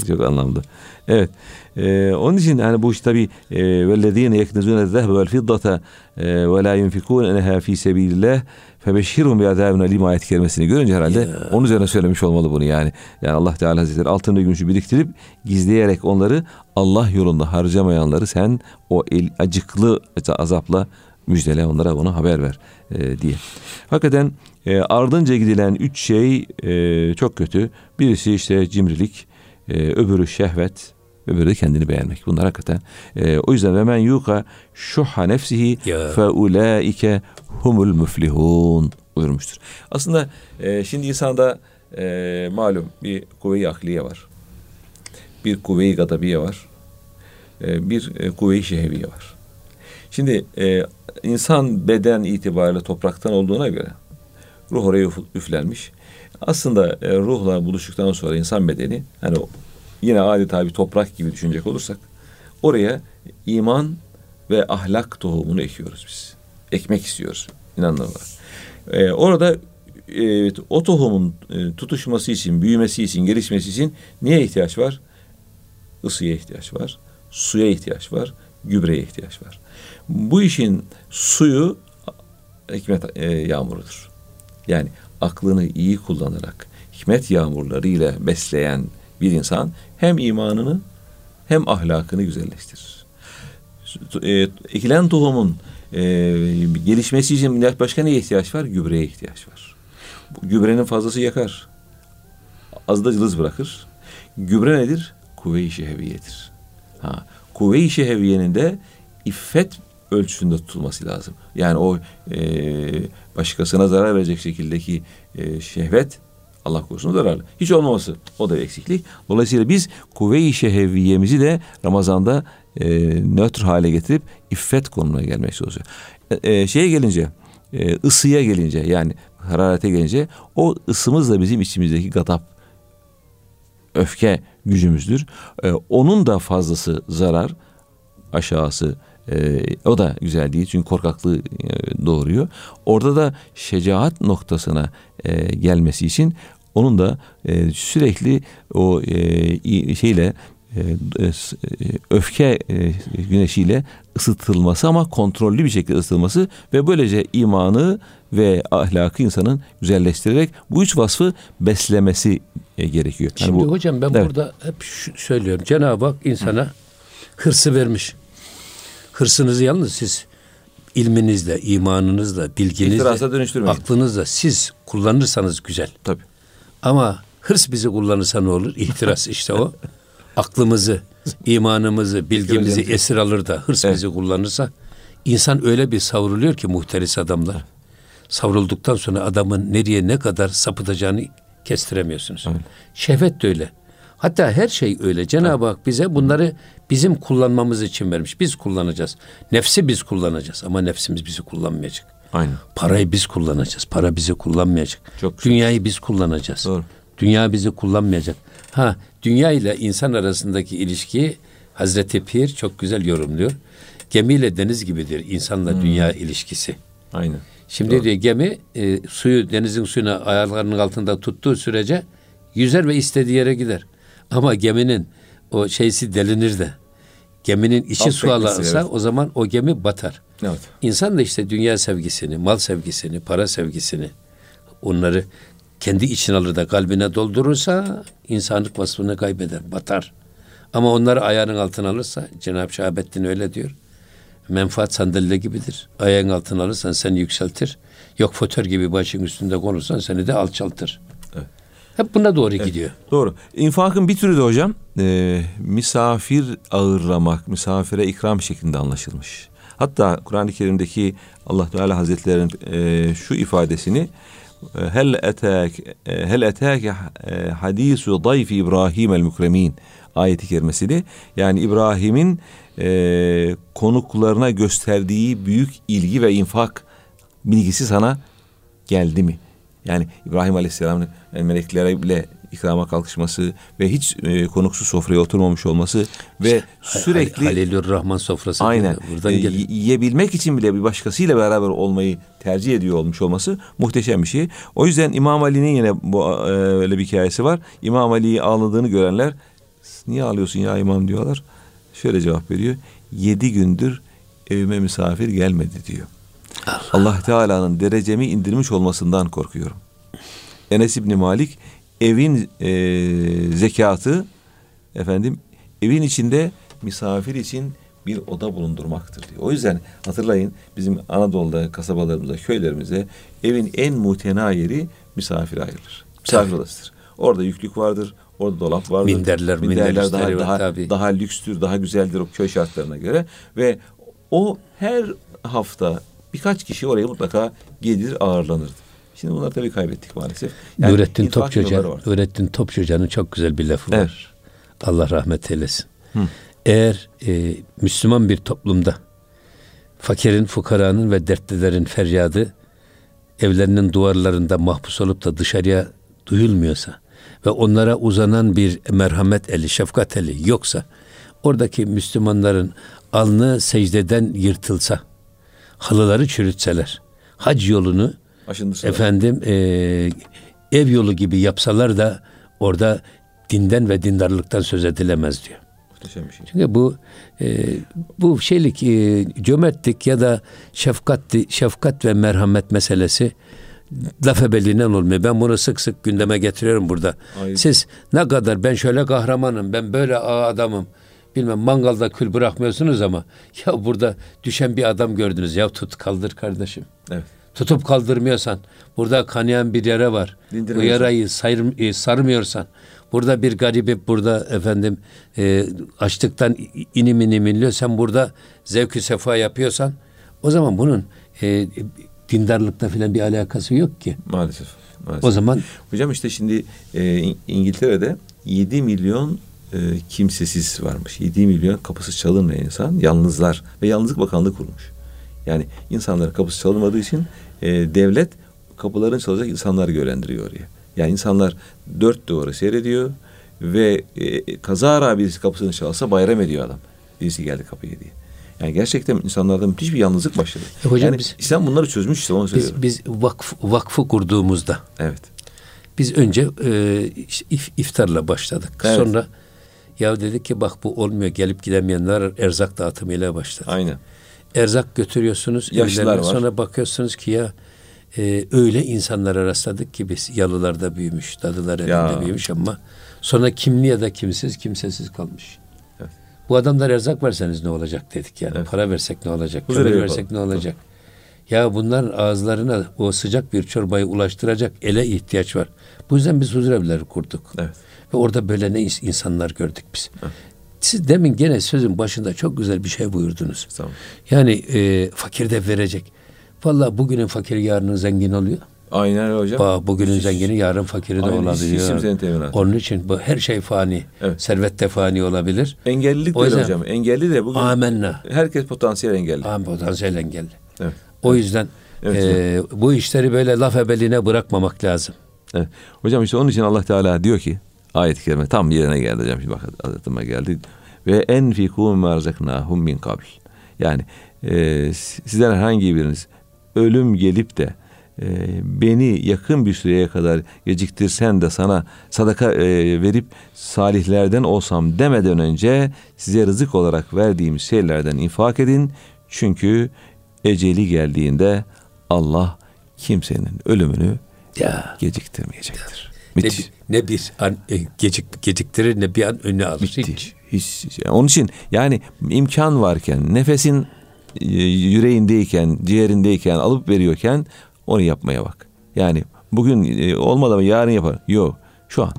Çok anlamlı. Evet. Ee, onun için hani bu iş tabi vellezine yeknezune zehbe vel fiddata ve la yunfikuneha fi sebilillah febeşşirhum bi azabin alim ayet kerimesini görünce herhalde ya. onun üzerine söylemiş olmalı bunu yani. Yani Allah Teala Hazretleri altın ve gümüşü biriktirip gizleyerek onları Allah yolunda harcamayanları sen o el, acıklı azapla müjdele onlara bunu haber ver e, diye. Hakikaten e, ardınca gidilen üç şey e, çok kötü. Birisi işte cimrilik, e, öbürü şehvet, öbürü de kendini beğenmek. Bunlar hakikaten. E, o yüzden ve men yuka şuha nefsihi fe ulaike humul müflihun buyurmuştur. Aslında e, şimdi insanda e, malum bir kuvve-i akliye var. Bir kuvve-i gadabiye var. E, bir e, kuvve-i şehviye var. Şimdi e, insan beden itibariyle topraktan olduğuna göre ruh oraya üflenmiş. Aslında e, ruhla buluştuktan sonra insan bedeni hani yine adeta bir toprak gibi düşünecek olursak oraya iman ve ahlak tohumunu ekiyoruz biz. Ekmek istiyoruz inanırlar. Ee, orada evet, o tohumun e, tutuşması için, büyümesi için, gelişmesi için niye ihtiyaç var? Isıya ihtiyaç var, suya ihtiyaç var, gübreye ihtiyaç var. Bu işin suyu hikmet e, yağmurudur. Yani aklını iyi kullanarak hikmet yağmurlarıyla besleyen bir insan hem imanını hem ahlakını güzelleştirir. E, ekilen tohumun e, gelişmesi için başka neye ihtiyaç var? Gübreye ihtiyaç var. Gübrenin fazlası yakar. Az da cılız bırakır. Gübre nedir? Kuvve-i şehviyedir. Ha, kuvve-i şehviyenin de iffet ölçüsünde tutulması lazım. Yani o e, başkasına zarar verecek şekildeki e, şehvet Allah korusun zararlı. Hiç olmaması o da eksiklik. Dolayısıyla biz kuvve-i şehviyemizi de Ramazan'da e, nötr hale getirip iffet konumuna gelmek çalışıyor. E, e, şeye gelince, e, ısıya gelince yani hararete gelince o ısımız da bizim içimizdeki gadap, öfke gücümüzdür. E, onun da fazlası zarar, aşağısı e, o da güzel değil çünkü korkaklığı e, doğuruyor. Orada da şecaat noktasına e, gelmesi için onun da e, sürekli o e, şeyle öfke güneşiyle ısıtılması ama kontrollü bir şekilde ısıtılması ve böylece imanı ve ahlakı insanın güzelleştirerek bu üç vasfı beslemesi gerekiyor. Yani Şimdi bu, hocam ben evet. burada hep söylüyorum. Cenab-ı Hak insana Hı. hırsı vermiş. Hırsınızı yalnız siz ilminizle, imanınızla, bilginizle, aklınızla siz kullanırsanız güzel. Tabii. Ama hırs bizi kullanırsa ne olur? İhtiras işte o. Aklımızı, imanımızı, bilgimizi esir alır da hırs evet. bizi kullanırsa insan öyle bir savruluyor ki muhteris adamlar. Savrulduktan sonra adamın nereye ne kadar sapıtacağını kestiremiyorsunuz. Evet. Şehvet de öyle. Hatta her şey öyle. Cenab-ı Hak bize bunları bizim kullanmamız için vermiş. Biz kullanacağız. Nefsi biz kullanacağız ama nefsimiz bizi kullanmayacak. Aynen. Parayı biz kullanacağız. Para bizi kullanmayacak. Çok Dünyayı biz kullanacağız. Doğru. Dünya bizi kullanmayacak. Ha, dünya ile insan arasındaki ilişkiyi Hazreti Pir çok güzel yorumluyor. Gemiyle deniz gibidir insanla hmm. dünya ilişkisi. Aynen. Şimdi Doğru. diyor gemi e, suyu denizin suyuna ayaklarının altında tuttuğu sürece yüzer ve istediği yere gider. Ama geminin o şeysi delinir de geminin içi Alt su alırsa evet. o zaman o gemi batar. Evet. İnsan da işte dünya sevgisini, mal sevgisini, para sevgisini onları kendi için alır da kalbine doldurursa insanlık vasfını kaybeder, batar. Ama onları ayağının altına alırsa Cenab-ı Şahabettin öyle diyor. Menfaat sandalye gibidir. Ayağın altına alırsan seni yükseltir. Yok fotör gibi başın üstünde konursan seni de alçaltır. Hep buna doğru evet, gidiyor. Doğru. İnfakın bir türü de hocam e, misafir ağırlamak, misafire ikram şeklinde anlaşılmış. Hatta Kur'an-ı Kerim'deki Allah Teala Hazretlerinin e, şu ifadesini hel etek e, hel etek e, hadisu dayfi İbrahim el mükremin ayeti kerimesini yani İbrahim'in e, konuklarına gösterdiği büyük ilgi ve infak bilgisi sana geldi mi? Yani İbrahim Aleyhisselam'ın yani melekleriyle ikrama kalkışması ve hiç e, konuksuz sofraya oturmamış olması ve sürekli Halilur Rahman sofrası aynen buradan e, yiyebilmek için bile bir başkasıyla beraber olmayı tercih ediyor olmuş olması muhteşem bir şey. O yüzden İmam Ali'nin yine bu e, öyle bir hikayesi var. İmam Ali'yi ağladığını görenler niye ağlıyorsun ya imam diyorlar. Şöyle cevap veriyor. Yedi gündür evime misafir gelmedi diyor. Allah, Allah Teala'nın derecemi indirmiş olmasından korkuyorum. Enes İbni Malik evin e, zekatı efendim evin içinde misafir için bir oda bulundurmaktır diyor. O yüzden hatırlayın bizim Anadolu'da kasabalarımızda köylerimizde evin en mutena yeri misafir ayrılır. Misafir odasıdır. Orada yüklük vardır, orada dolap vardır. Minderler, minderler minder daha var, daha, tabii. daha lükstür, daha güzeldir o köy şartlarına göre ve o her hafta birkaç kişi oraya mutlaka gelir ağırlanırdı. Şimdi bunları tabii kaybettik maalesef. Yani Nurettin Topçuca. Nurettin Topçuca'nın çok güzel bir lafı Evet. var. Allah rahmet eylesin. Hı. Eğer e, Müslüman bir toplumda fakirin, fukaranın ve dertlilerin feryadı evlerinin duvarlarında mahpus olup da dışarıya duyulmuyorsa ve onlara uzanan bir merhamet eli, şefkat eli yoksa oradaki Müslümanların alnı secdeden yırtılsa, halıları çürütseler, hac yolunu Aşındısı efendim e, ev yolu gibi yapsalar da orada dinden ve dindarlıktan söz edilemez diyor. Muhteşem bir şey. Çünkü bu e, bu şeylik e, cömertlik ya da şefkat şefkat ve merhamet meselesi laf ebeliğinden olmuyor. Ben bunu sık sık gündeme getiriyorum burada. Aynen. Siz ne kadar ben şöyle kahramanım, ben böyle adamım. Bilmem mangalda kül bırakmıyorsunuz ama ya burada düşen bir adam gördünüz. Ya tut kaldır kardeşim. Evet. Tutup kaldırmıyorsan, burada kanayan bir yara var. Bu yarayı sayır, e, sarmıyorsan, burada bir garibi burada efendim e, açlıktan inim inim inliyor. Sen burada zevkü sefa yapıyorsan, o zaman bunun e, dindarlıkla falan bir alakası yok ki. Maalesef. maalesef. O zaman Hocam işte şimdi e, İng- İngiltere'de 7 milyon e, kimsesiz varmış. 7 milyon kapısı çalınmayan insan yalnızlar ve yalnızlık bakanlığı kurmuş. Yani insanların kapısı çalınmadığı için e, devlet kapıların çalacak insanları görendiriyor oraya. Yani insanlar dört duvarı seyrediyor ve e, kazara birisi kapısını çalsa bayram ediyor adam. Birisi geldi kapıya diye. Yani gerçekten insanlarda müthiş bir yalnızlık başladı. E hocam yani biz- İslam bunları çözmüş işte onu söylüyorum. biz, biz vakf, vakfı kurduğumuzda Evet. Biz önce e, if- iftarla başladık. Evet. Sonra ya dedik ki bak bu olmuyor gelip gidemeyenler erzak dağıtımıyla başladı. Aynen. Erzak götürüyorsunuz. Yaşlılar var. Sonra bakıyorsunuz ki ya e, öyle insanlara rastladık ki biz yalılarda büyümüş, dadılar evinde Ya. büyümüş ama sonra kimli ya da kimsiz, kimsesiz kalmış. Evet. Bu adamlar erzak verseniz ne olacak dedik yani. Evet. Para versek ne olacak? Huzur Kömür versek ne olacak? Ya bunların ağızlarına o sıcak bir çorbayı ulaştıracak ele ihtiyaç var. Bu yüzden biz huzurevleri kurduk. Evet. Ve orada böyle ne ins- insanlar gördük biz. Siz demin gene sözün başında çok güzel bir şey buyurdunuz. Tamam. Yani e, fakir de verecek. Vallahi bugünün fakiri yarının zengin oluyor. Aynen hocam. Ba- Bugünün zengini yarın fakiri de Aynen, olabiliyor. Onun için bu her şey fani. Evet. Servet de fani olabilir. Engellilik de O yüzden- hocam. Engelli de bugün Amenna. herkes potansiyel engelli. Ama potansiyel engelli. Evet. O yüzden Evet, e, bu işleri böyle laf ebeliğine bırakmamak lazım. evet. Hocam işte onun için Allah Teala diyor ki ayet-i kerime tam yerine geldi hocam. Şimdi bak adıma geldi. Ve enfiku merzeknahum min kabl. Yani e, sizden herhangi biriniz ölüm gelip de e, beni yakın bir süreye kadar geciktirsen de sana sadaka e, verip salihlerden olsam demeden önce size rızık olarak verdiğimiz şeylerden infak edin. Çünkü eceli geldiğinde Allah kimsenin ölümünü Ya geciktirmeyecektir. Ne, Müthiş. bir- ne bir an e, gecik, geciktirir ne bir an önüne alır. Hiç. Hiç. Onun için yani imkan varken, nefesin e, yüreğindeyken, ciğerindeyken, alıp veriyorken onu yapmaya bak. Yani bugün e, olmadı ama yarın yapar. Yok. Şu an.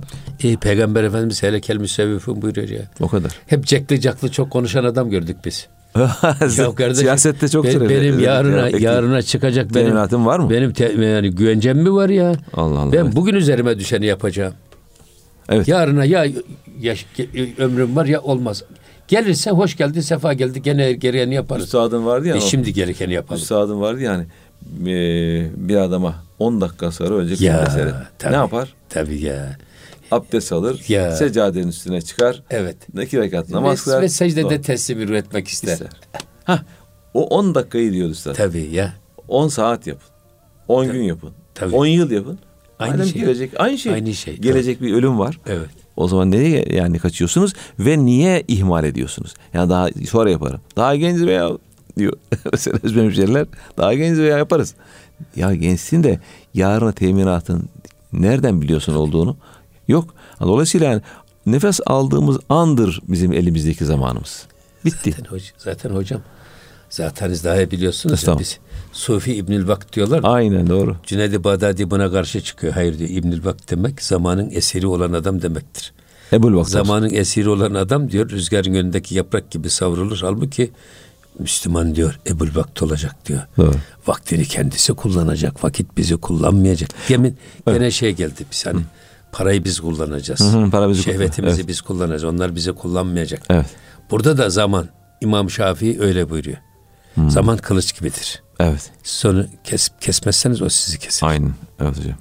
E, Peygamber Efendimiz hele kel müsevvifin buyuruyor ya. O kadar. Hep cekli caklı çok konuşan adam gördük biz. Ya kardeşim, Siyasette çok be- benim yarına yarına çıkacak benim var mı? benim te- yani güvencem mi var ya? Allah Allah. Ben evet. bugün üzerime düşeni yapacağım. Evet. Yarına ya ge- ömrüm var ya olmaz. Gelirse hoş geldi, sefa geldi. Gene gereğini yaparız. Üstadın vardı ya. E şimdi gerekeni yapalım. Üstadın vardı yani bir adama 10 dakika sonra ölecek Ya bir mesele. tabii, Ne yapar? Tabii ya. Abdest alır, Ya. seccadenin üstüne çıkar, Evet. iki rekat namaz ve, kılar. ve secdede sonra teslim üretmek ister. ister. Hah, o 10 dakikayı diyordu üstad. Tabii ya. 10 saat yapın. 10 gün yapın. Tabii. 10 yıl yapın. Aynı Madem şey. gelecek aynı şey. Aynı şey, Gelecek bir ölüm var. Evet. O zaman nereye yani kaçıyorsunuz ve niye ihmal ediyorsunuz? Yani daha sonra yaparım. Daha genç veya diyor mesela Özbek hemşehriler daha genç veya yaparız. Ya gençsin de yarına teminatın nereden biliyorsun olduğunu? Yok. Dolayısıyla yani nefes aldığımız andır bizim elimizdeki zamanımız. Bitti. Zaten, hoca, zaten hocam zaten daha iyi biliyorsunuz ya biz Sufi İbnül Vakt diyorlar. Aynen doğru. Cüneyd-i Bağdadi buna karşı çıkıyor. Hayır diyor İbnül Vakt demek zamanın esiri olan adam demektir. Ebul Vakti. Zamanın esiri olan adam diyor rüzgarın önündeki yaprak gibi savrulur. Halbuki Müslüman diyor Ebul Vakt olacak diyor. Doğru. Vaktini kendisi kullanacak. Vakit bizi kullanmayacak. Gemin gene şey geldi biz hani parayı biz kullanacağız. Hı hı, para bizi Şehvetimizi evet. biz kullanacağız. Onlar bizi kullanmayacak. Evet. Burada da zaman İmam Şafii öyle buyuruyor. Zaman kılıç gibidir. Evet. Siz onu kes, kesmezseniz o sizi keser. Aynen. Evet hocam.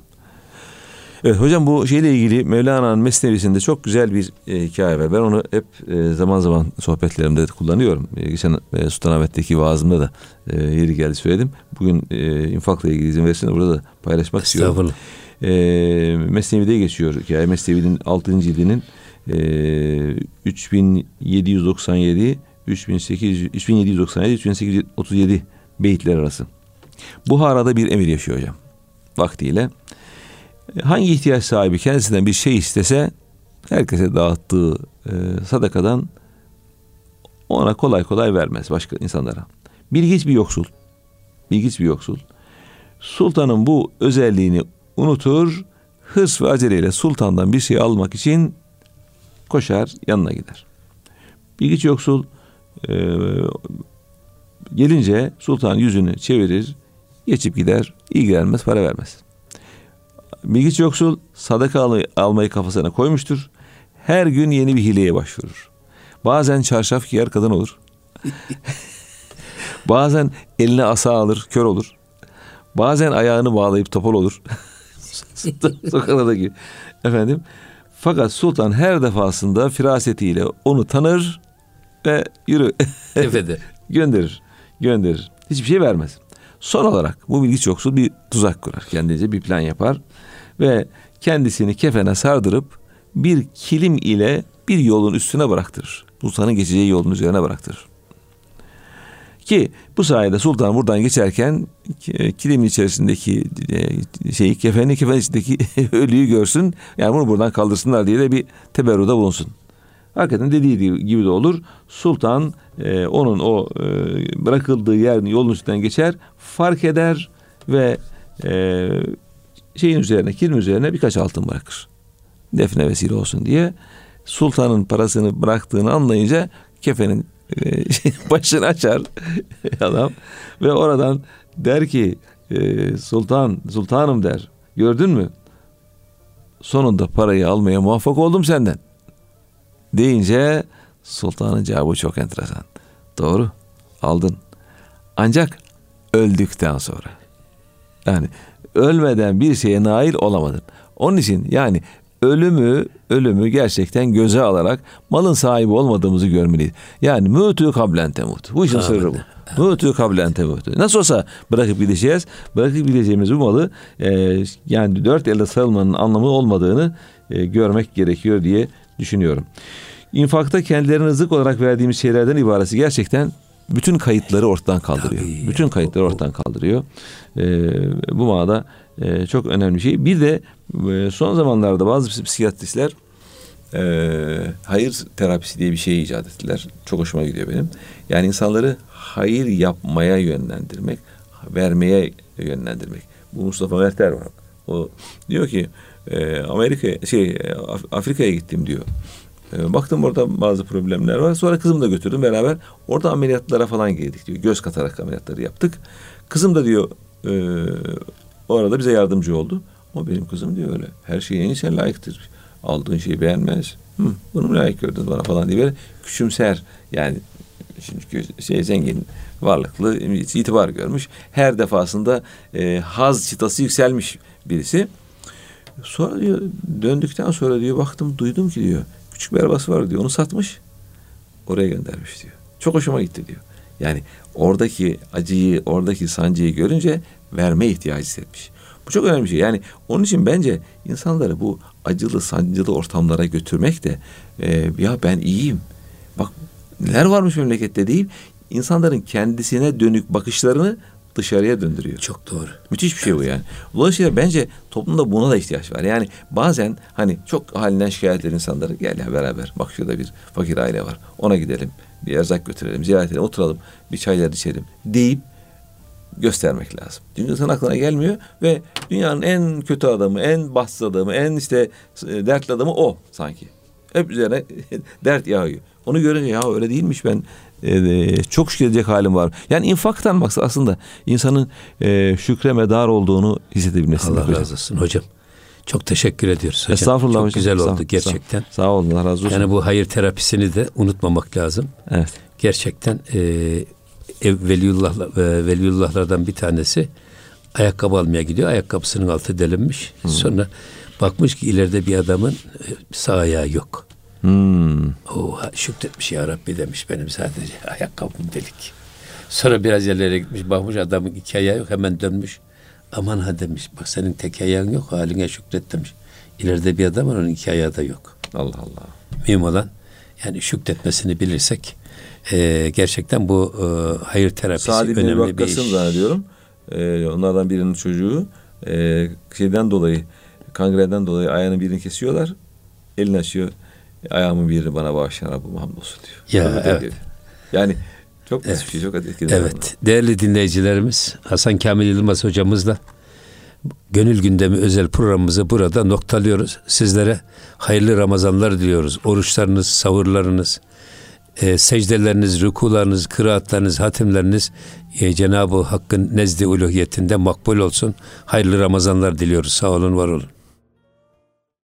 Evet hocam bu şeyle ilgili Mevlana'nın Mesnevisinde çok güzel bir e, hikaye var. Ben onu hep e, zaman zaman sohbetlerimde de kullanıyorum. E, geçen e, Sultanahmet'teki vaazımda da e, yeri geldi söyledim. Bugün e, infakla ilgili izin verirsen burada da paylaşmak istiyorum. E, Mesnevi'de geçiyor hikaye. Mesnevi'nin 6. cildinin e, 3797 3800 3797 3837 beyitler arası. Buhara'da bir emir yaşıyor hocam. Vaktiyle. Hangi ihtiyaç sahibi kendisinden bir şey istese herkese dağıttığı e, sadakadan ona kolay kolay vermez başka insanlara. Bilgiç bir yoksul. Bilgiç bir yoksul. Sultanın bu özelliğini unutur, hırs ve aceleyle sultandan bir şey almak için koşar yanına gider. Bilgiç yoksul e, gelince sultan yüzünü çevirir, geçip gider, ilgilenmez, para vermez. Bilgiç yoksul sadaka al- almayı kafasına koymuştur. Her gün yeni bir hileye başvurur. Bazen çarşaf giyer kadın olur. Bazen eline asa alır, kör olur. Bazen ayağını bağlayıp topal olur. Sokaklardaki. Efendim. Fakat sultan her defasında firasetiyle onu tanır ve yürü Tefede. gönderir. Gönderir. Hiçbir şey vermez. Son olarak bu bilgi yoksul bir tuzak kurar. Kendince bir plan yapar ve kendisini kefene sardırıp bir kilim ile bir yolun üstüne bıraktırır. Sultanın geçeceği yolun üzerine bıraktırır. Ki bu sayede sultan buradan geçerken ki- kilimin içerisindeki e, şeyi kefenin kefenin içindeki ölüyü görsün. Yani bunu buradan kaldırsınlar diye de bir teberruda bulunsun. Hakikaten dediği gibi de olur. Sultan e, onun o e, bırakıldığı yerin yolun üstünden geçer, fark eder ve e, şeyin üzerine, kilim üzerine birkaç altın bırakır. Defne vesile olsun diye. Sultanın parasını bıraktığını anlayınca kefenin e, başını açar adam ve oradan der ki e, sultan, sultanım der. Gördün mü? Sonunda parayı almaya muvaffak oldum senden deyince sultanın cevabı çok enteresan. Doğru aldın. Ancak öldükten sonra. Yani ölmeden bir şeye nail olamadın. Onun için yani ölümü ölümü gerçekten göze alarak malın sahibi olmadığımızı görmeliyiz. Yani mütü kablen temut. Bu işin sırrı bu. Mütü kablen temut. Nasıl olsa bırakıp gideceğiz. Bırakıp gideceğimiz bu malı e, yani dört elde sarılmanın anlamı olmadığını e, görmek gerekiyor diye düşünüyorum. İnfakta kendilerine rızık olarak verdiğimiz şeylerden ibaresi gerçekten bütün kayıtları ortadan kaldırıyor. Tabii. Bütün kayıtları ortadan kaldırıyor. Ee, bu manada e, çok önemli şey. Bir de e, son zamanlarda bazı psikiyatristler e, hayır terapisi diye bir şey icat ettiler. Çok hoşuma gidiyor benim. Yani insanları hayır yapmaya yönlendirmek, vermeye yönlendirmek. Bu Mustafa Merter var. O diyor ki e, Amerika şey e, Af- Afrika'ya gittim diyor. E, baktım orada bazı problemler var. Sonra kızımı da götürdüm beraber. Orada ameliyatlara falan girdik diyor. Göz katarak ameliyatları yaptık. Kızım da diyor e, o arada bize yardımcı oldu. O benim kızım diyor öyle. Her şeyin en iyisi layıktır. Aldığın şeyi beğenmez. Hı, bunu mu layık gördün bana falan diye böyle küçümser. Yani çünkü şey zengin, varlıklı, itibar görmüş. Her defasında e, haz çıtası yükselmiş birisi. Sonra diyor döndükten sonra diyor baktım duydum ki diyor küçük bir arabası var diyor onu satmış oraya göndermiş diyor. Çok hoşuma gitti diyor. Yani oradaki acıyı, oradaki sancıyı görünce verme ihtiyacı hissetmiş. Bu çok önemli bir şey. Yani onun için bence insanları bu acılı, sancılı ortamlara götürmek de e, ya ben iyiyim. Bak neler varmış memlekette deyip insanların kendisine dönük bakışlarını dışarıya döndürüyor. Çok doğru. Müthiş bir şey bu yani. Dolayısıyla bence toplumda buna da ihtiyaç var. Yani bazen hani çok halinden şikayet eden insanları gel ya beraber bak şurada bir fakir aile var. Ona gidelim. Bir erzak götürelim, ziyaret edelim, oturalım, bir çaylar içelim deyip göstermek lazım. Çünkü insan aklına gelmiyor ve dünyanın en kötü adamı, en bahtsız adamı, en işte e, dertli adamı o sanki. Hep üzerine dert yağıyor. Onu görünce ya öyle değilmiş ben e, çok şükredecek halim var. Yani infaktan maksat aslında insanın e, şükre medar olduğunu hissedebilmesi. Allah razı olsun hocam. Çok teşekkür ediyoruz hocam. Estağfurullah Çok hocam. güzel Sağ- oldu gerçekten. Sağ, sağ olun Allah razı olsun. Yani bu hayır terapisini de unutmamak lazım. evet. Gerçekten e, veliullah e, veliullahlardan bir tanesi ayakkabı almaya gidiyor. Ayakkabısının altı delinmiş. Sonra bakmış ki ileride bir adamın e, sağ ayağı yok. Hmm. O şükretmiş ya Rabbi demiş benim sadece ayakkabım delik. Sonra biraz yerlere gitmiş bakmış adamın iki ayağı yok hemen dönmüş. Aman ha demiş bak senin tek ayağın yok haline şükret demiş. İleride bir adam var onun iki ayağı da yok. Allah Allah. Mühim olan yani şükretmesini bilirsek e, gerçekten bu e, hayır terapisi Sadi önemli bir Vakkas'ın iş. zannediyorum. Ee, onlardan birinin çocuğu e, şeyden dolayı kangreden dolayı ayağının birini kesiyorlar. Elini açıyor. Ayağımın birini bana bağışlayan Rabbim hamdolsun diyor. Ya, evet. Yani çok evet. bir şey, çok etkili. Evet, değerli dinleyicilerimiz Hasan Kamil Yılmaz hocamızla Gönül Gündemi özel programımızı burada noktalıyoruz. Sizlere hayırlı Ramazanlar diliyoruz. Oruçlarınız, savurlarınız, e, secdeleriniz, rükularınız, kıraatlarınız, hatimleriniz e, Cenab-ı Hakk'ın nezdi uluhiyetinde makbul olsun. Hayırlı Ramazanlar diliyoruz. Sağ olun, var olun.